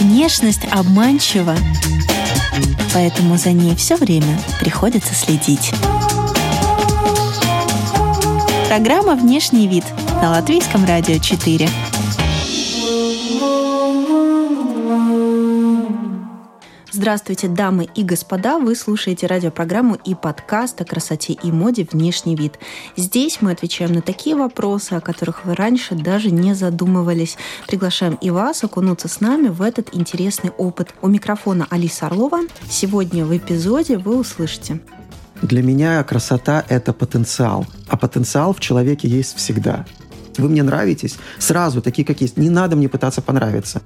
Внешность обманчива, поэтому за ней все время приходится следить. Программа «Внешний вид» на Латвийском радио 4. Здравствуйте, дамы и господа! Вы слушаете радиопрограмму и подкаст о красоте и моде «Внешний вид». Здесь мы отвечаем на такие вопросы, о которых вы раньше даже не задумывались. Приглашаем и вас окунуться с нами в этот интересный опыт. У микрофона Алиса Орлова. Сегодня в эпизоде вы услышите для меня красота – это потенциал. А потенциал в человеке есть всегда. Вы мне нравитесь сразу, такие, как есть. Не надо мне пытаться понравиться.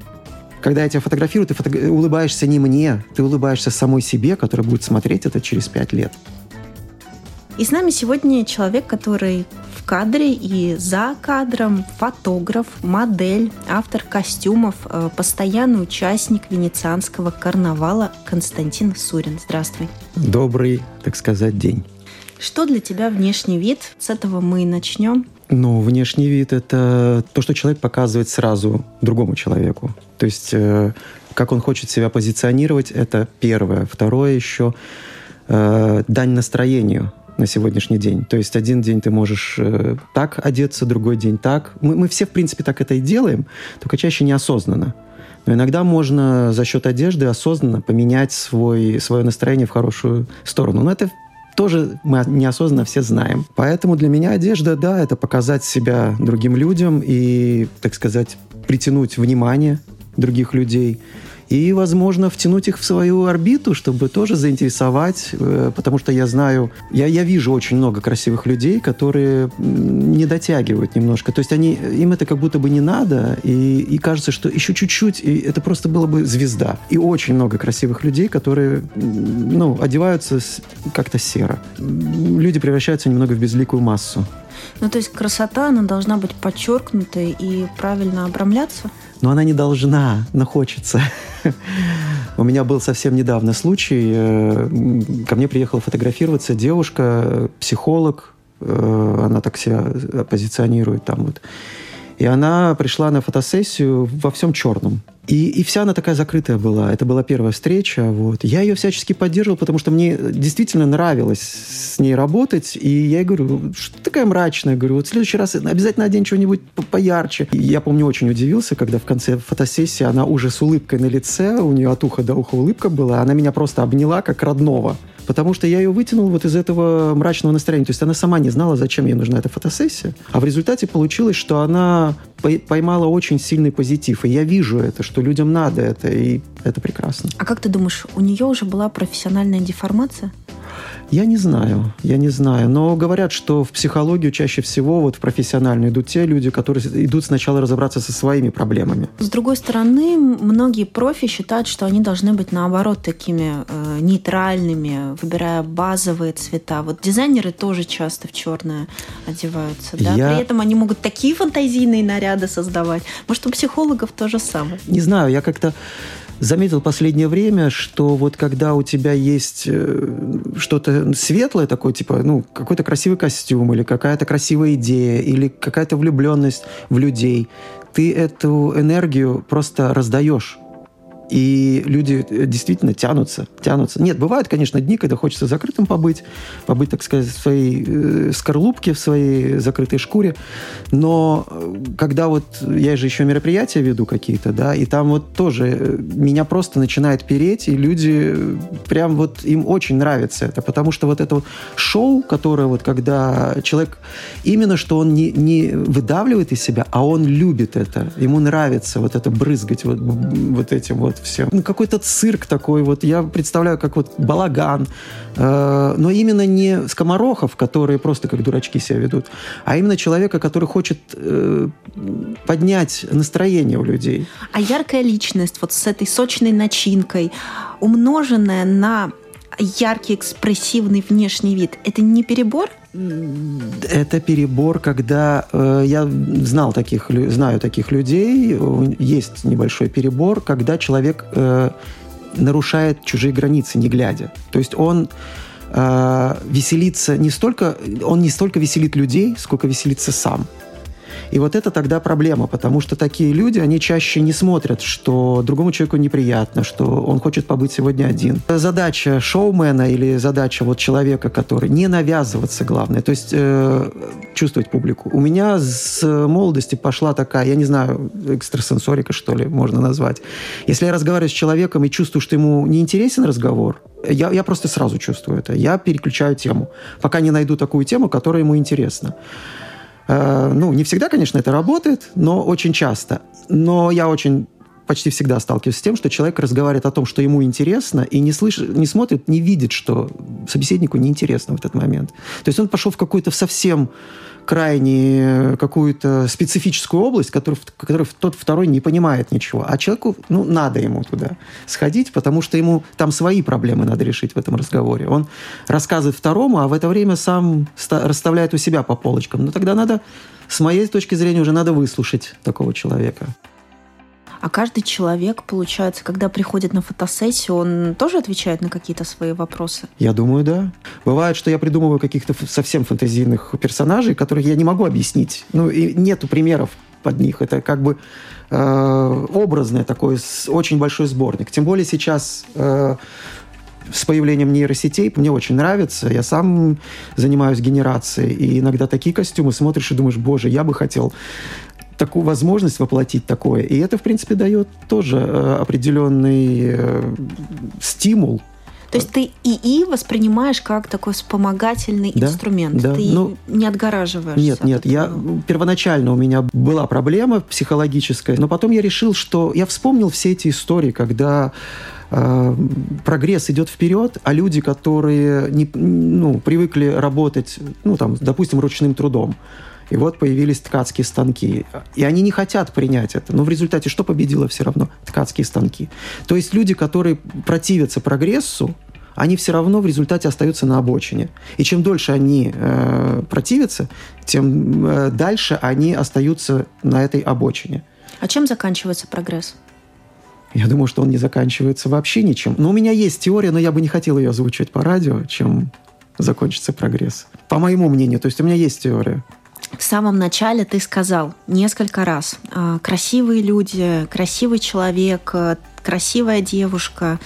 Когда я тебя фотографирую, ты фото... улыбаешься не мне, ты улыбаешься самой себе, который будет смотреть это через пять лет. И с нами сегодня человек, который в кадре и за кадром, фотограф, модель, автор костюмов, э, постоянный участник венецианского карнавала Константин Сурин. Здравствуй. Добрый, так сказать, день. Что для тебя внешний вид? С этого мы и начнем. Ну, внешний вид – это то, что человек показывает сразу другому человеку. То есть, э, как он хочет себя позиционировать, это первое. Второе еще э, – дань настроению на сегодняшний день. То есть один день ты можешь э, так одеться, другой день так. Мы, мы все, в принципе, так это и делаем, только чаще неосознанно. Но иногда можно за счет одежды осознанно поменять свой, свое настроение в хорошую сторону. Но это тоже мы неосознанно все знаем. Поэтому для меня одежда, да, это показать себя другим людям и, так сказать, притянуть внимание других людей и, возможно, втянуть их в свою орбиту, чтобы тоже заинтересовать, э, потому что я знаю, я, я вижу очень много красивых людей, которые не дотягивают немножко. То есть они, им это как будто бы не надо, и, и кажется, что еще чуть-чуть, и это просто было бы звезда. И очень много красивых людей, которые, ну, одеваются как-то серо. Люди превращаются немного в безликую массу. Ну, то есть красота, она должна быть подчеркнутой и правильно обрамляться? Но она не должна, но хочется. У меня был совсем недавно случай. Э, ко мне приехала фотографироваться девушка, психолог. Э, она так себя позиционирует там вот. И она пришла на фотосессию во всем черном. И, и вся она такая закрытая была. Это была первая встреча. Вот. Я ее всячески поддерживал, потому что мне действительно нравилось с ней работать. И я ей говорю, что ты такая мрачная? Говорю, вот в следующий раз обязательно одень что-нибудь поярче. И я помню, очень удивился, когда в конце фотосессии она уже с улыбкой на лице, у нее от уха до уха улыбка была, она меня просто обняла как родного потому что я ее вытянул вот из этого мрачного настроения. То есть она сама не знала, зачем ей нужна эта фотосессия. А в результате получилось, что она поймала очень сильный позитив. И я вижу это, что людям надо это, и это прекрасно. А как ты думаешь, у нее уже была профессиональная деформация? Я не знаю, я не знаю. Но говорят, что в психологию чаще всего, вот в профессиональную идут те люди, которые идут сначала разобраться со своими проблемами. С другой стороны, многие профи считают, что они должны быть наоборот такими э, нейтральными, выбирая базовые цвета. Вот дизайнеры тоже часто в черное одеваются, да? Я... При этом они могут такие фантазийные наряды создавать. Может, у психологов то же самое? Не знаю, я как-то заметил последнее время, что вот когда у тебя есть э, что-то светлое такое, типа, ну, какой-то красивый костюм или какая-то красивая идея или какая-то влюбленность в людей, ты эту энергию просто раздаешь и люди э, действительно тянутся, тянутся. Нет, бывают, конечно, дни, когда хочется закрытым побыть, побыть, так сказать, в своей э, скорлупке, в своей закрытой шкуре. Но э, когда вот я же еще мероприятия веду какие-то, да, и там вот тоже меня просто начинает переть, и люди прям вот им очень нравится это, потому что вот это вот шоу, которое вот когда человек именно что он не, не выдавливает из себя, а он любит это, ему нравится вот это брызгать вот, вот этим вот вот все. Ну, какой-то цирк такой вот. Я представляю, как вот балаган. Э, но именно не скоморохов, которые просто как дурачки себя ведут, а именно человека, который хочет э, поднять настроение у людей. А яркая личность вот с этой сочной начинкой, умноженная на яркий экспрессивный внешний вид, это не перебор? Это перебор, когда э, я знал таких, знаю таких людей, есть небольшой перебор, когда человек э, нарушает чужие границы, не глядя. То есть он э, веселиться не столько, он не столько веселит людей, сколько веселится сам. И вот это тогда проблема, потому что такие люди, они чаще не смотрят, что другому человеку неприятно, что он хочет побыть сегодня один. Задача шоумена или задача вот человека, который не навязываться, главное, то есть э, чувствовать публику. У меня с молодости пошла такая, я не знаю, экстрасенсорика, что ли, можно назвать. Если я разговариваю с человеком и чувствую, что ему не интересен разговор, я, я просто сразу чувствую это. Я переключаю тему, пока не найду такую тему, которая ему интересна. Э, ну, не всегда, конечно, это работает, но очень часто. Но я очень почти всегда сталкиваюсь с тем, что человек разговаривает о том, что ему интересно, и не, слышит, не смотрит, не видит, что собеседнику неинтересно в этот момент. То есть он пошел в какую-то совсем крайне какую-то специфическую область, которую, которую тот второй не понимает ничего. А человеку, ну, надо ему туда сходить, потому что ему там свои проблемы надо решить в этом разговоре. Он рассказывает второму, а в это время сам расставляет у себя по полочкам. Но тогда надо, с моей точки зрения, уже надо выслушать такого человека. А каждый человек, получается, когда приходит на фотосессию, он тоже отвечает на какие-то свои вопросы? Я думаю, да. Бывает, что я придумываю каких-то совсем фантазийных персонажей, которых я не могу объяснить. Ну, и нету примеров под них. Это как бы э, такой очень большой сборник. Тем более сейчас э, с появлением нейросетей мне очень нравится. Я сам занимаюсь генерацией, и иногда такие костюмы смотришь и думаешь, боже, я бы хотел такую возможность воплотить такое. И это, в принципе, дает тоже э, определенный э, стимул то есть ты ИИ воспринимаешь как такой вспомогательный да, инструмент. Да. Ты ну, не отгораживаешься. Нет, от нет. Этого. Я первоначально у меня была проблема психологическая, но потом я решил, что я вспомнил все эти истории, когда э, прогресс идет вперед, а люди, которые не, ну, привыкли работать, ну там, допустим, ручным трудом, и вот появились ткацкие станки. И они не хотят принять это. Но в результате что победило все равно? Ткацкие станки. То есть люди, которые противятся прогрессу, они все равно в результате остаются на обочине. И чем дольше они э, противятся, тем э, дальше они остаются на этой обочине. А чем заканчивается прогресс? Я думаю, что он не заканчивается вообще ничем. Но у меня есть теория, но я бы не хотел ее озвучивать по радио, чем закончится прогресс. По моему мнению, то есть у меня есть теория. В самом начале ты сказал несколько раз а, красивые люди, красивый человек, э, красивая девушка.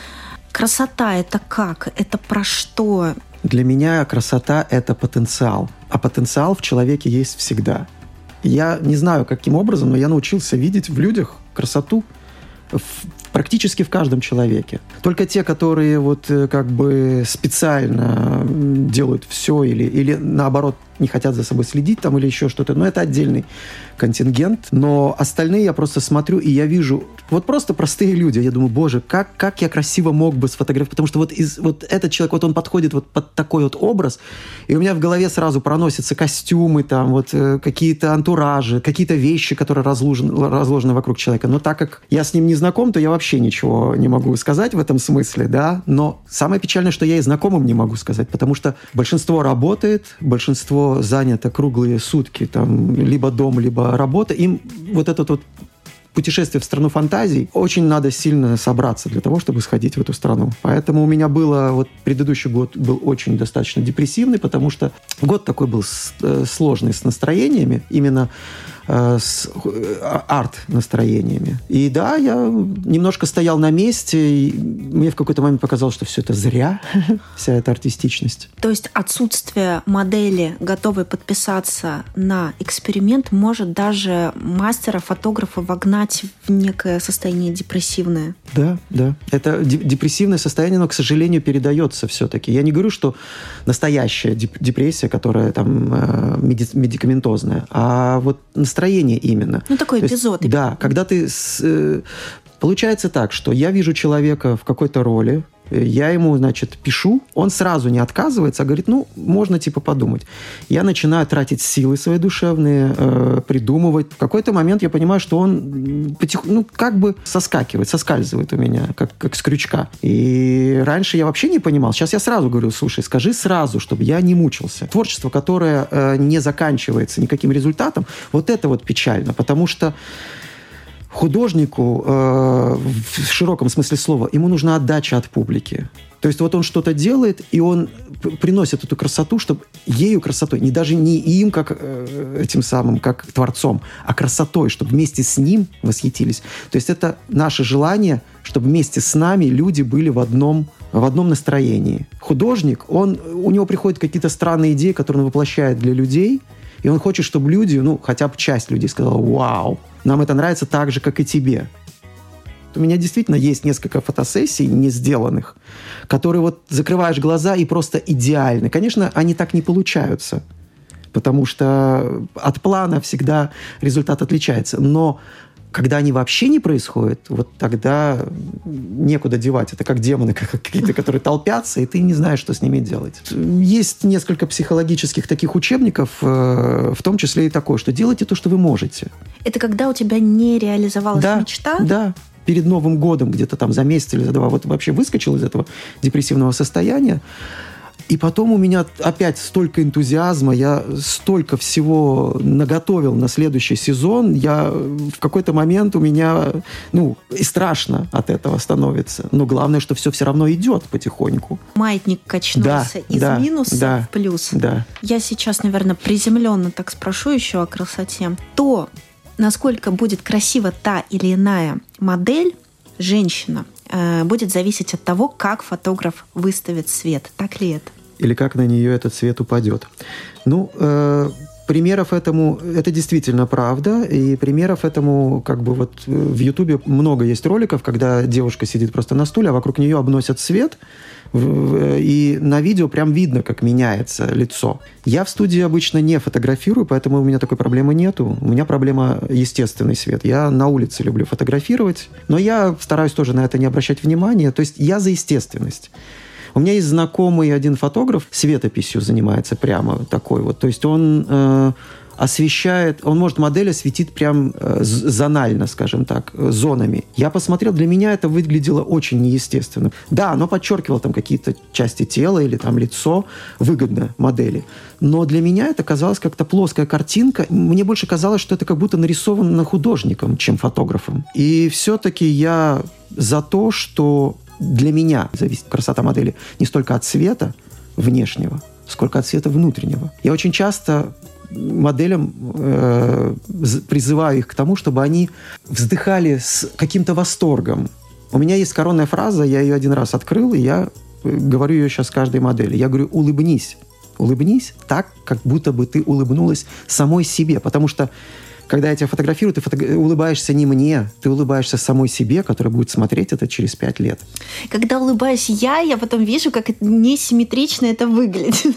Красота это как? Это про что? Для меня красота это потенциал. А потенциал в человеке есть всегда. Я не знаю, каким образом, но я научился видеть в людях красоту в, практически в каждом человеке. Только те, которые вот э, как бы специально делают все или, или наоборот не хотят за собой следить там или еще что-то, но это отдельный контингент. Но остальные я просто смотрю, и я вижу вот просто простые люди. Я думаю, боже, как, как я красиво мог бы сфотографировать, потому что вот, из, вот этот человек, вот он подходит вот под такой вот образ, и у меня в голове сразу проносятся костюмы, там вот э, какие-то антуражи, какие-то вещи, которые разложены, разложены вокруг человека. Но так как я с ним не знаком, то я вообще ничего не могу сказать в этом смысле, да. Но самое печальное, что я и знакомым не могу сказать, потому что большинство работает, большинство занято круглые сутки, там, либо дом, либо работа, им вот этот вот путешествие в страну фантазий, очень надо сильно собраться для того, чтобы сходить в эту страну. Поэтому у меня было, вот предыдущий год был очень достаточно депрессивный, потому что год такой был э, сложный с настроениями, именно с э, арт-настроениями. И да, я немножко стоял на месте, и мне в какой-то момент показалось, что все это зря, вся эта артистичность. То есть отсутствие модели, готовой подписаться на эксперимент, может даже мастера, фотографа вогнать в некое состояние депрессивное. Да, да. Это депрессивное состояние, но, к сожалению, передается все-таки. Я не говорю, что настоящая депрессия, которая там э, медикаментозная, а вот настоящая настроение именно. Ну, такой То эпизод. Есть, да, когда ты... С, э, получается так, что я вижу человека в какой-то роли, я ему, значит, пишу, он сразу не отказывается, а говорит, ну, можно типа подумать. Я начинаю тратить силы свои душевные, э, придумывать. В какой-то момент я понимаю, что он потих... ну, как бы соскакивает, соскальзывает у меня, как, как с крючка. И раньше я вообще не понимал. Сейчас я сразу говорю, слушай, скажи сразу, чтобы я не мучился. Творчество, которое э, не заканчивается никаким результатом, вот это вот печально, потому что художнику э, в широком смысле слова ему нужна отдача от публики. То есть вот он что-то делает, и он приносит эту красоту, чтобы ею красотой, не даже не им, как э, этим самым, как творцом, а красотой, чтобы вместе с ним восхитились. То есть это наше желание, чтобы вместе с нами люди были в одном в одном настроении. Художник, он, у него приходят какие-то странные идеи, которые он воплощает для людей, и он хочет, чтобы люди, ну, хотя бы часть людей сказала, вау, нам это нравится так же, как и тебе. У меня действительно есть несколько фотосессий не сделанных, которые вот закрываешь глаза и просто идеальны. Конечно, они так не получаются, потому что от плана всегда результат отличается. Но когда они вообще не происходят, вот тогда некуда девать. Это как демоны какие-то, которые толпятся, и ты не знаешь, что с ними делать. Есть несколько психологических таких учебников, э, в том числе и такое, что делайте то, что вы можете. Это когда у тебя не реализовалась да, мечта? Да, перед Новым годом, где-то там за месяц или за два, вот вообще выскочил из этого депрессивного состояния. И потом у меня опять столько энтузиазма, я столько всего наготовил на следующий сезон. Я в какой-то момент у меня, ну, и страшно от этого становится. Но главное, что все все равно идет потихоньку. Маятник качнулся да, из да, минуса да, в плюс. Да. Я сейчас, наверное, приземленно так спрошу еще о красоте. То, насколько будет красива та или иная модель, женщина, э, будет зависеть от того, как фотограф выставит свет. Так ли это? Или как на нее этот свет упадет. Ну, э, примеров этому, это действительно правда, и примеров этому, как бы вот в Ютубе много есть роликов, когда девушка сидит просто на стуле, а вокруг нее обносят свет, и на видео прям видно, как меняется лицо. Я в студии обычно не фотографирую, поэтому у меня такой проблемы нету. У меня проблема естественный свет. Я на улице люблю фотографировать, но я стараюсь тоже на это не обращать внимания. То есть я за естественность. У меня есть знакомый один фотограф, светописью занимается прямо такой вот. То есть он э, освещает, он может модель осветить прям э, зонально, скажем так, э, зонами. Я посмотрел, для меня это выглядело очень неестественно. Да, оно подчеркивало там какие-то части тела или там лицо, выгодно модели. Но для меня это казалось как-то плоская картинка. Мне больше казалось, что это как будто нарисовано художником, чем фотографом. И все-таки я за то, что для меня зависит красота модели не столько от цвета внешнего, сколько от цвета внутреннего. Я очень часто моделям э, призываю их к тому, чтобы они вздыхали с каким-то восторгом. У меня есть коронная фраза, я ее один раз открыл, и я э, говорю ее сейчас каждой модели. Я говорю, улыбнись. Улыбнись так, как будто бы ты улыбнулась самой себе. Потому что когда я тебя фотографирую, ты фото... улыбаешься не мне, ты улыбаешься самой себе, которая будет смотреть это через пять лет. Когда улыбаюсь я, я потом вижу, как несимметрично это выглядит.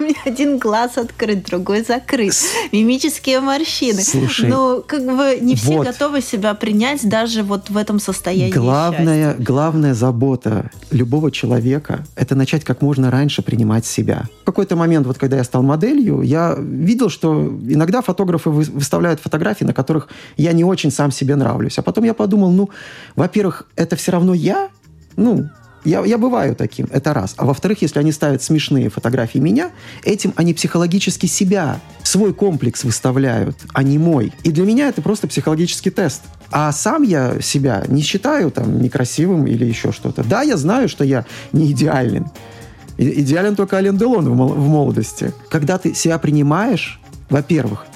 У меня один глаз открыт, другой закрыт. Мимические морщины. Слушай, Но как бы не все вот. готовы себя принять даже вот в этом состоянии главная, счастья. Главная забота любого человека – это начать как можно раньше принимать себя. В какой-то момент, вот когда я стал моделью, я видел, что иногда фотографы выставляют фотографий, на которых я не очень сам себе нравлюсь. А потом я подумал, ну, во-первых, это все равно я, ну, я, я бываю таким, это раз. А во-вторых, если они ставят смешные фотографии меня, этим они психологически себя, свой комплекс выставляют, а не мой. И для меня это просто психологический тест. А сам я себя не считаю там некрасивым или еще что-то. Да, я знаю, что я не идеален. И, идеален только Ален Делон в, в молодости. Когда ты себя принимаешь, во-первых,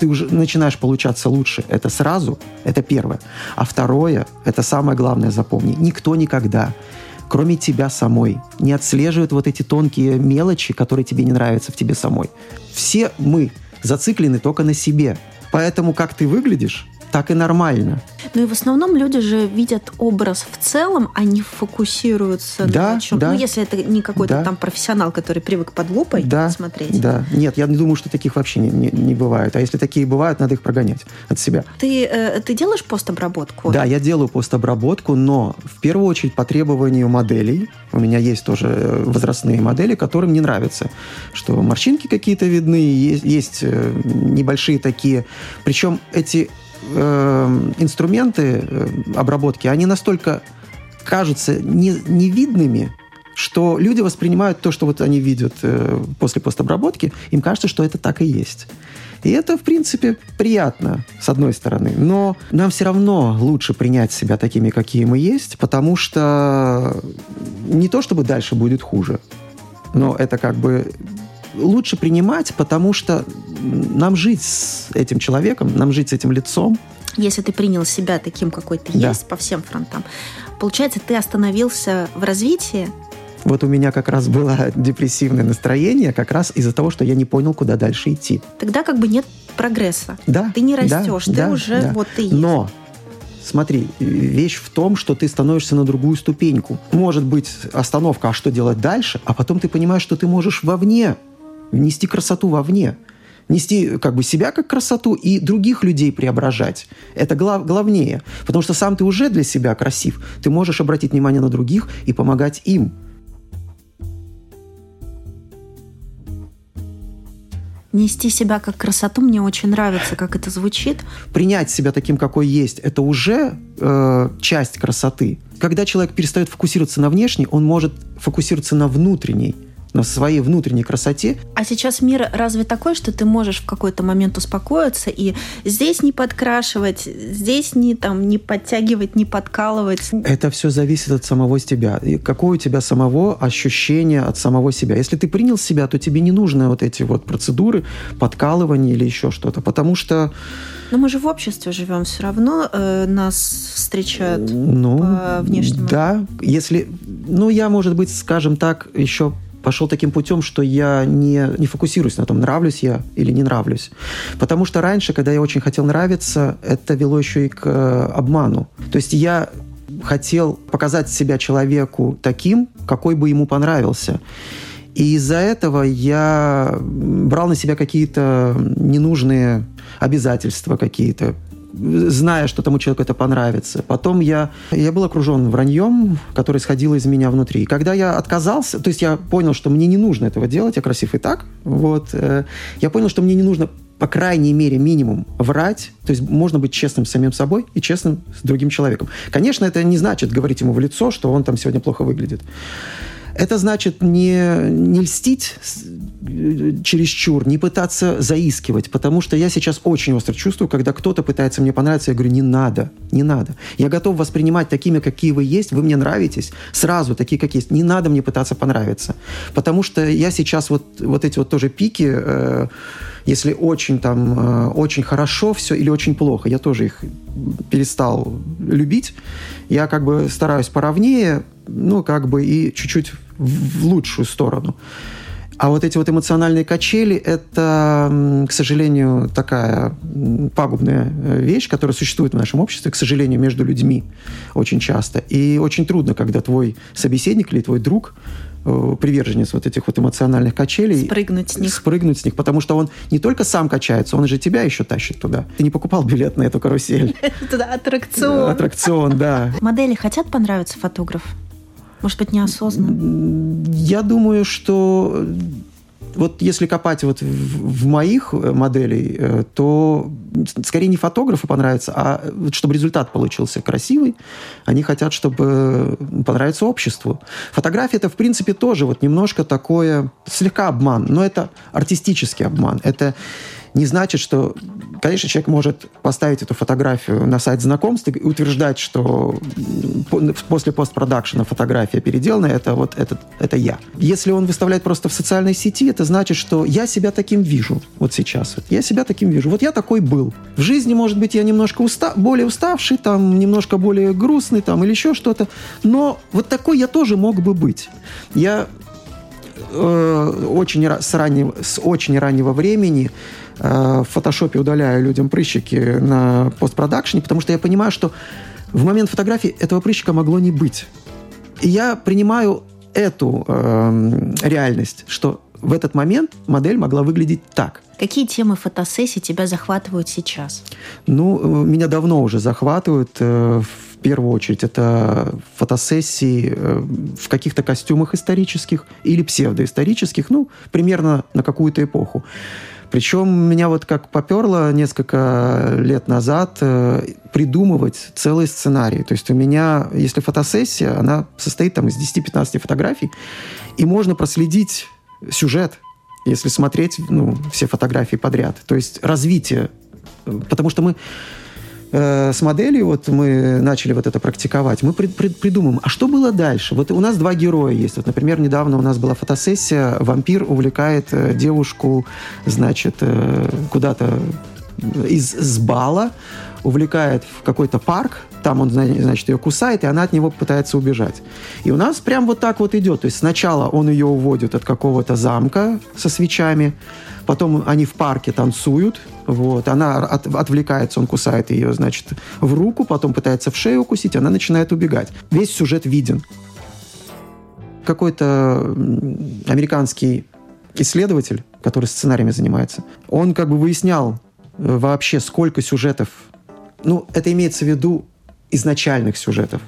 ты уже начинаешь получаться лучше. Это сразу, это первое. А второе, это самое главное запомни, никто никогда кроме тебя самой, не отслеживает вот эти тонкие мелочи, которые тебе не нравятся в тебе самой. Все мы зациклены только на себе. Поэтому как ты выглядишь, так и нормально. Ну и в основном люди же видят образ в целом, а не фокусируются да, на чем. Да, ну, если это не какой-то да. там профессионал, который привык под лупой да, смотреть. Да, нет, я не думаю, что таких вообще не, не, не бывает. А если такие бывают, надо их прогонять от себя. Ты, э, ты делаешь постобработку? Да, я делаю постобработку, но в первую очередь по требованию моделей. У меня есть тоже э, возрастные модели, которым не нравится, что морщинки какие-то видны, есть, есть э, небольшие такие. Причем эти э, инструменты э, обработки, они настолько кажутся не, невидными, что люди воспринимают то, что вот они видят э, после постобработки, им кажется, что это так и есть. И это, в принципе, приятно, с одной стороны. Но нам все равно лучше принять себя такими, какие мы есть, потому что не то, чтобы дальше будет хуже, но это как бы лучше принимать, потому что нам жить с этим человеком, нам жить с этим лицом. Если ты принял себя таким, какой ты да. есть по всем фронтам, получается, ты остановился в развитии, вот у меня как раз было депрессивное настроение как раз из-за того, что я не понял, куда дальше идти. Тогда как бы нет прогресса. Да. Ты не растешь, да, ты да, уже да. вот ты есть. Но Смотри, вещь в том, что ты становишься на другую ступеньку. Может быть остановка, а что делать дальше? А потом ты понимаешь, что ты можешь вовне нести красоту вовне нести как бы себя как красоту и других людей преображать. Это глав, главнее. Потому что сам ты уже для себя красив. Ты можешь обратить внимание на других и помогать им. Нести себя как красоту мне очень нравится, как это звучит. Принять себя таким, какой есть, это уже э, часть красоты. Когда человек перестает фокусироваться на внешней, он может фокусироваться на внутренней на своей внутренней красоте. А сейчас мир разве такой, что ты можешь в какой-то момент успокоиться и здесь не подкрашивать, здесь не, там, не подтягивать, не подкалывать? Это все зависит от самого тебя. И какое у тебя самого ощущение от самого себя. Если ты принял себя, то тебе не нужны вот эти вот процедуры подкалывания или еще что-то, потому что но мы же в обществе живем, все равно э, нас встречают ну, по внешнему. Да, если, ну я, может быть, скажем так, еще пошел таким путем, что я не, не фокусируюсь на том, нравлюсь я или не нравлюсь. Потому что раньше, когда я очень хотел нравиться, это вело еще и к э, обману. То есть я хотел показать себя человеку таким, какой бы ему понравился. И из-за этого я брал на себя какие-то ненужные обязательства какие-то, зная, что тому человеку это понравится. Потом я, я был окружен враньем, которое исходило из меня внутри. И когда я отказался, то есть я понял, что мне не нужно этого делать, я красив и так, вот, э, я понял, что мне не нужно по крайней мере, минимум врать. То есть можно быть честным с самим собой и честным с другим человеком. Конечно, это не значит говорить ему в лицо, что он там сегодня плохо выглядит. Это значит не, не льстить чересчур, не пытаться заискивать, потому что я сейчас очень остро чувствую, когда кто-то пытается мне понравиться, я говорю, не надо, не надо. Я готов воспринимать такими, какие вы есть, вы мне нравитесь, сразу такие, как есть. Не надо мне пытаться понравиться. Потому что я сейчас вот, вот эти вот тоже пики, э, если очень там, э, очень хорошо все или очень плохо, я тоже их перестал любить. Я как бы стараюсь поровнее, ну, как бы и чуть-чуть в лучшую сторону. А вот эти вот эмоциональные качели – это, к сожалению, такая пагубная э, вещь, которая существует в нашем обществе, к сожалению, между людьми очень часто. И очень трудно, когда твой собеседник или твой друг э, приверженец вот этих вот эмоциональных качелей. Спрыгнуть с них. Спрыгнуть с них, потому что он не только сам качается, он же тебя еще тащит туда. Ты не покупал билет на эту карусель. Туда аттракцион. Аттракцион, да. Модели хотят понравиться фотограф? Может быть, неосознанно? Я думаю, что вот если копать вот в, в моих э, моделей, э, то скорее не фотографу понравится, а чтобы результат получился красивый. Они хотят, чтобы понравиться обществу. Фотография это, в принципе, тоже вот немножко такое, слегка обман, но это артистический обман. Это не значит, что, конечно, человек может поставить эту фотографию на сайт знакомств и утверждать, что после постпродакшена фотография переделана, это вот это, это я. Если он выставляет просто в социальной сети, это значит, что я себя таким вижу вот сейчас. Вот я себя таким вижу. Вот я такой был. В жизни, может быть, я немножко уста более уставший, там, немножко более грустный, там, или еще что-то. Но вот такой я тоже мог бы быть. Я э, очень с, раннего, с очень раннего времени Э, в фотошопе удаляю людям прыщики на постпродакшене, потому что я понимаю, что в момент фотографии этого прыщика могло не быть. И я принимаю эту э, реальность, что в этот момент модель могла выглядеть так. Какие темы фотосессий тебя захватывают сейчас? Ну, э, меня давно уже захватывают. Э, в первую очередь это фотосессии в каких-то костюмах исторических или псевдоисторических, ну, примерно на какую-то эпоху. Причем меня вот как поперло несколько лет назад э, придумывать целый сценарий. То есть у меня, если фотосессия, она состоит там из 10-15 фотографий, и можно проследить сюжет, если смотреть ну, все фотографии подряд. То есть развитие. Потому что мы э, с моделью, вот мы начали вот это практиковать, мы пред, пред, придумаем, а что было дальше? Вот у нас два героя есть. Вот, например, недавно у нас была фотосессия, вампир увлекает э, девушку, значит, э, куда-то из, из бала, увлекает в какой-то парк, там он, значит, ее кусает, и она от него пытается убежать. И у нас прям вот так вот идет. То есть сначала он ее уводит от какого-то замка со свечами, потом они в парке танцуют, вот, она от, отвлекается, он кусает ее, значит, в руку, потом пытается в шею укусить, она начинает убегать. Весь сюжет виден. Какой-то американский исследователь, который сценариями занимается, он как бы выяснял вообще, сколько сюжетов ну, это имеется в виду изначальных сюжетов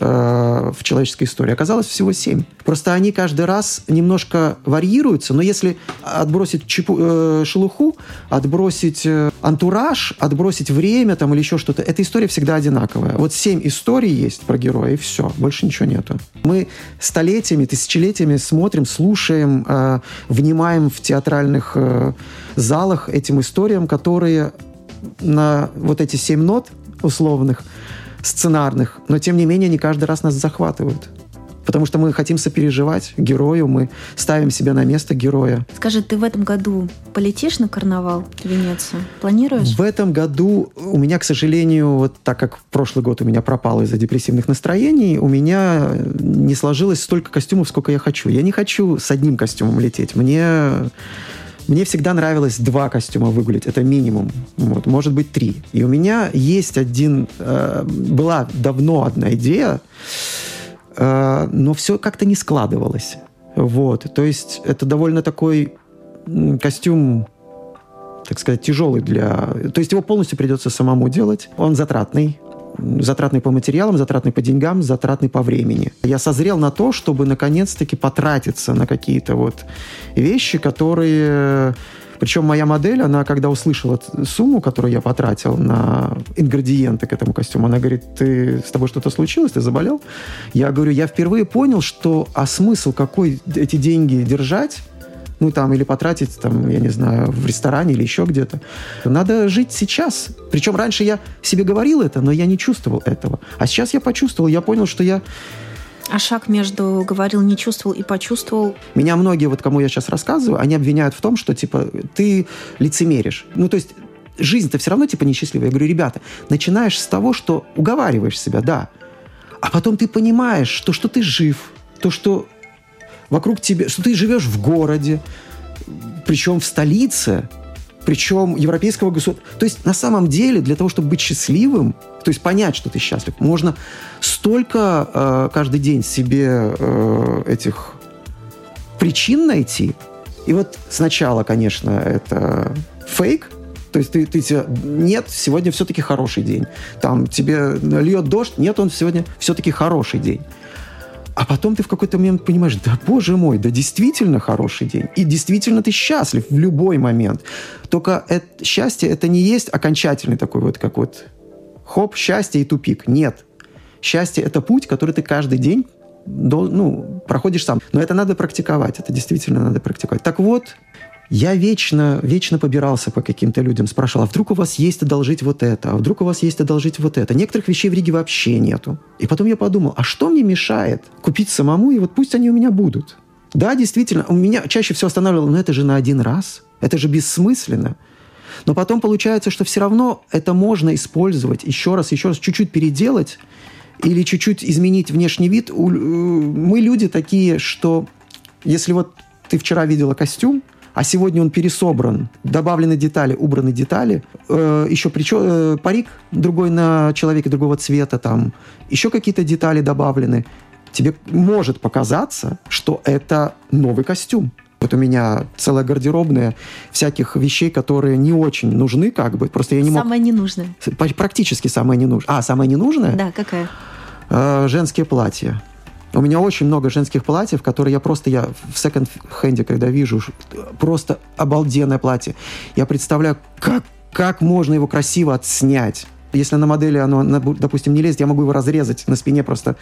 в человеческой истории. Оказалось всего семь. Просто они каждый раз немножко варьируются, но если отбросить чепу, э, шелуху, отбросить э, антураж, отбросить время там или еще что-то, эта история всегда одинаковая. Вот семь историй есть про героя, и все, больше ничего нету. Мы столетиями, тысячелетиями смотрим, слушаем, э, внимаем в театральных э, залах этим историям, которые на вот эти семь нот условных, сценарных, но тем не менее они каждый раз нас захватывают. Потому что мы хотим сопереживать герою, мы ставим себя на место героя. Скажи, ты в этом году полетишь на карнавал в Венецию? Планируешь? В этом году у меня, к сожалению, вот так как прошлый год у меня пропал из-за депрессивных настроений, у меня не сложилось столько костюмов, сколько я хочу. Я не хочу с одним костюмом лететь. Мне мне всегда нравилось два костюма выгулить, это минимум, вот, может быть три. И у меня есть один, э, была давно одна идея, э, но все как-то не складывалось. Вот, то есть это довольно такой костюм так сказать, тяжелый для... То есть его полностью придется самому делать. Он затратный, затратный по материалам, затратный по деньгам, затратный по времени. Я созрел на то, чтобы наконец-таки потратиться на какие-то вот вещи, которые причем моя модель, она когда услышала сумму, которую я потратил на ингредиенты к этому костюму, она говорит, ты, с тобой что-то случилось, ты заболел? Я говорю, я впервые понял, что, а смысл какой эти деньги держать, ну там, или потратить, там, я не знаю, в ресторане или еще где-то. Надо жить сейчас. Причем раньше я себе говорил это, но я не чувствовал этого. А сейчас я почувствовал, я понял, что я а шаг между говорил, не чувствовал и почувствовал? Меня многие, вот кому я сейчас рассказываю, они обвиняют в том, что, типа, ты лицемеришь. Ну, то есть жизнь-то все равно, типа, несчастливая. Я говорю, ребята, начинаешь с того, что уговариваешь себя, да. А потом ты понимаешь, что, что ты жив, то, что вокруг тебя, что ты живешь в городе, причем в столице, причем европейского государства. То есть на самом деле для того, чтобы быть счастливым, то есть понять, что ты счастлив, можно столько э, каждый день себе э, этих причин найти. И вот сначала, конечно, это фейк, то есть ты, ты тебе, нет, сегодня все-таки хороший день. Там тебе льет дождь, нет, он сегодня все-таки хороший день. А потом ты в какой-то момент понимаешь, да боже мой, да действительно хороший день. И действительно ты счастлив в любой момент. Только это, счастье это не есть окончательный такой вот, как вот хоп, счастье и тупик. Нет. Счастье это путь, который ты каждый день до, ну, проходишь сам. Но это надо практиковать, это действительно надо практиковать. Так вот, я вечно, вечно побирался по каким-то людям, спрашивал, а вдруг у вас есть одолжить вот это, а вдруг у вас есть одолжить вот это. Некоторых вещей в Риге вообще нету. И потом я подумал, а что мне мешает купить самому, и вот пусть они у меня будут. Да, действительно, у меня чаще всего останавливало, но это же на один раз, это же бессмысленно. Но потом получается, что все равно это можно использовать еще раз, еще раз, чуть-чуть переделать или чуть-чуть изменить внешний вид. Мы люди такие, что если вот ты вчера видела костюм, а сегодня он пересобран, добавлены детали, убраны детали, э, еще причем, э, парик другой на человеке другого цвета, там, еще какие-то детали добавлены, тебе может показаться, что это новый костюм. Вот у меня целая гардеробная всяких вещей, которые не очень нужны, как бы. Просто я не мог... Самое ненужное. Практически самое ненужное. А, самое ненужное? Да, какая? Э, женские платья. У меня очень много женских платьев, которые я просто, я в секонд-хенде, когда вижу, просто обалденное платье. Я представляю, как, как можно его красиво отснять. Если на модели оно, допустим, не лезет, я могу его разрезать на спине просто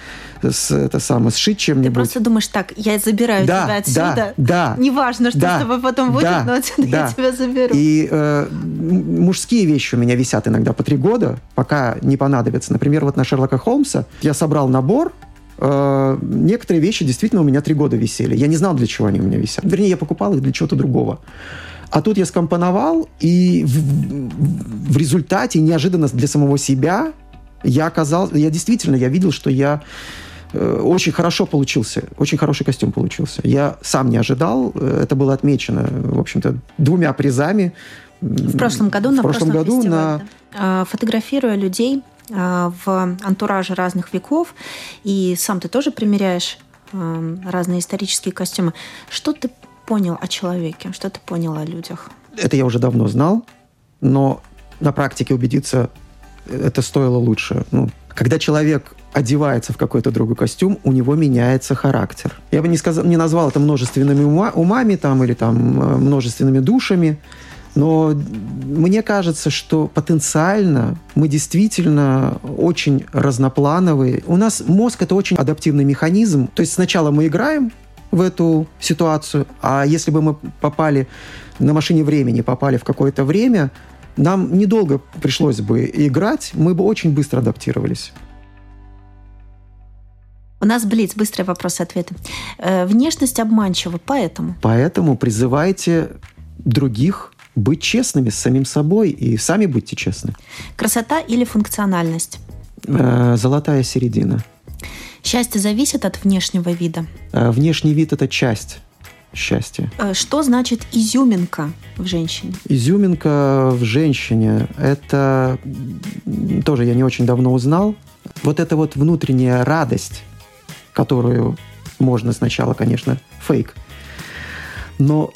с, это самое, сшить чем-нибудь. Ты просто думаешь, так, я забираю да, тебя отсюда. Да, да. Неважно, что да, с тобой потом будет, да, но отсюда да. я тебя заберу. И э, мужские вещи у меня висят иногда по три года, пока не понадобятся. Например, вот на Шерлока Холмса я собрал набор, э, некоторые вещи действительно у меня три года висели. Я не знал, для чего они у меня висят. Вернее, я покупал их для чего-то другого. А тут я скомпоновал, и в, в результате, неожиданно для самого себя, я оказался, я действительно, я видел, что я э, очень хорошо получился, очень хороший костюм получился. Я сам не ожидал, э, это было отмечено, в общем-то, двумя призами. В прошлом году в на прошлом году на... Да. Фотографируя людей а, в антураже разных веков, и сам ты тоже примеряешь а, разные исторические костюмы. Что ты понял о человеке? Что ты понял о людях? Это я уже давно знал, но на практике убедиться это стоило лучше. Ну, когда человек одевается в какой-то другой костюм, у него меняется характер. Я бы не, сказал, не назвал это множественными ума, умами там, или там, э, множественными душами, но мне кажется, что потенциально мы действительно очень разноплановые. У нас мозг – это очень адаптивный механизм. То есть сначала мы играем, в эту ситуацию. А если бы мы попали на машине времени, попали в какое-то время, нам недолго пришлось бы играть, мы бы очень быстро адаптировались. У нас Блиц, быстрые вопросы-ответы. Э, внешность обманчива, поэтому? Поэтому призывайте других быть честными с самим собой и сами будьте честны. Красота или функциональность? Э, золотая середина. Счастье зависит от внешнего вида? Э, внешний вид – это часть счастья. Э, что значит изюминка в женщине? Изюминка в женщине – это тоже я не очень давно узнал. Вот эта вот внутренняя радость, которую можно сначала, конечно, фейк, но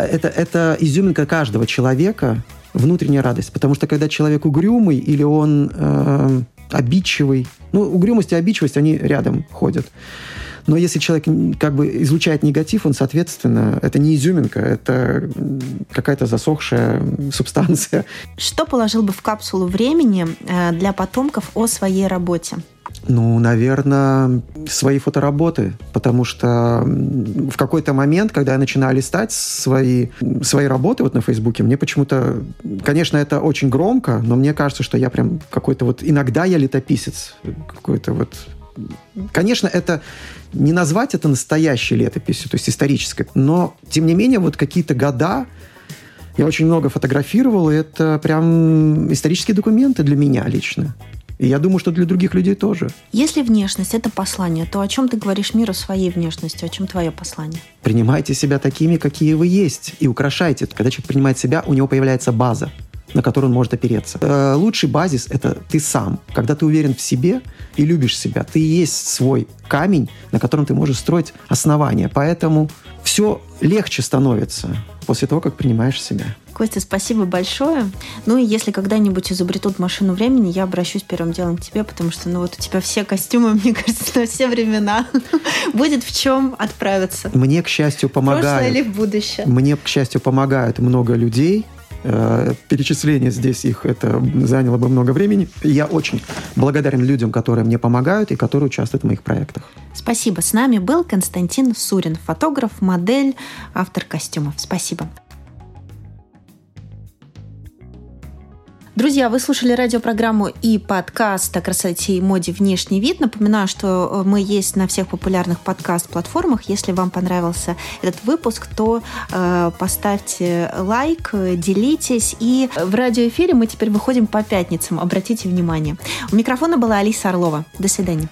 это, это изюминка каждого человека, внутренняя радость. Потому что когда человек угрюмый или он э, обидчивый. Ну, угрюмость и обидчивость, они рядом ходят. Но если человек как бы излучает негатив, он, соответственно, это не изюминка, это какая-то засохшая субстанция. Что положил бы в капсулу времени э, для потомков о своей работе? Ну, наверное, свои фотоработы, потому что в какой-то момент, когда я начинаю листать свои, свои работы вот на Фейсбуке, мне почему-то, конечно, это очень громко, но мне кажется, что я прям какой-то вот, иногда я летописец, какой-то вот Конечно, это не назвать это настоящей летописью, то есть исторической, но, тем не менее, вот какие-то года я очень много фотографировал, и это прям исторические документы для меня лично. И я думаю, что для других людей тоже. Если внешность – это послание, то о чем ты говоришь миру своей внешностью? О чем твое послание? Принимайте себя такими, какие вы есть, и украшайте. Когда человек принимает себя, у него появляется база на которую он может опереться. Э, лучший базис – это ты сам. Когда ты уверен в себе и любишь себя, ты и есть свой камень, на котором ты можешь строить основание. Поэтому все легче становится после того, как принимаешь себя. Костя, спасибо большое. Ну и если когда-нибудь изобретут машину времени, я обращусь первым делом к тебе, потому что ну вот у тебя все костюмы, мне кажется, на все времена. Будет в чем отправиться. Мне, к счастью, помогают. Прошлое или в будущее. Мне, к счастью, помогают много людей, э, перечисление здесь их это заняло бы много времени. Я очень благодарен людям, которые мне помогают и которые участвуют в моих проектах. Спасибо. С нами был Константин Сурин, фотограф, модель, автор костюмов. Спасибо. Друзья, вы слушали радиопрограмму и подкаст о красоте и моде «Внешний вид». Напоминаю, что э, мы есть на всех популярных подкаст-платформах. Если вам понравился этот выпуск, то э, поставьте лайк, делитесь. И в радиоэфире мы теперь выходим по пятницам. Обратите внимание. У микрофона была Алиса Орлова. До свидания.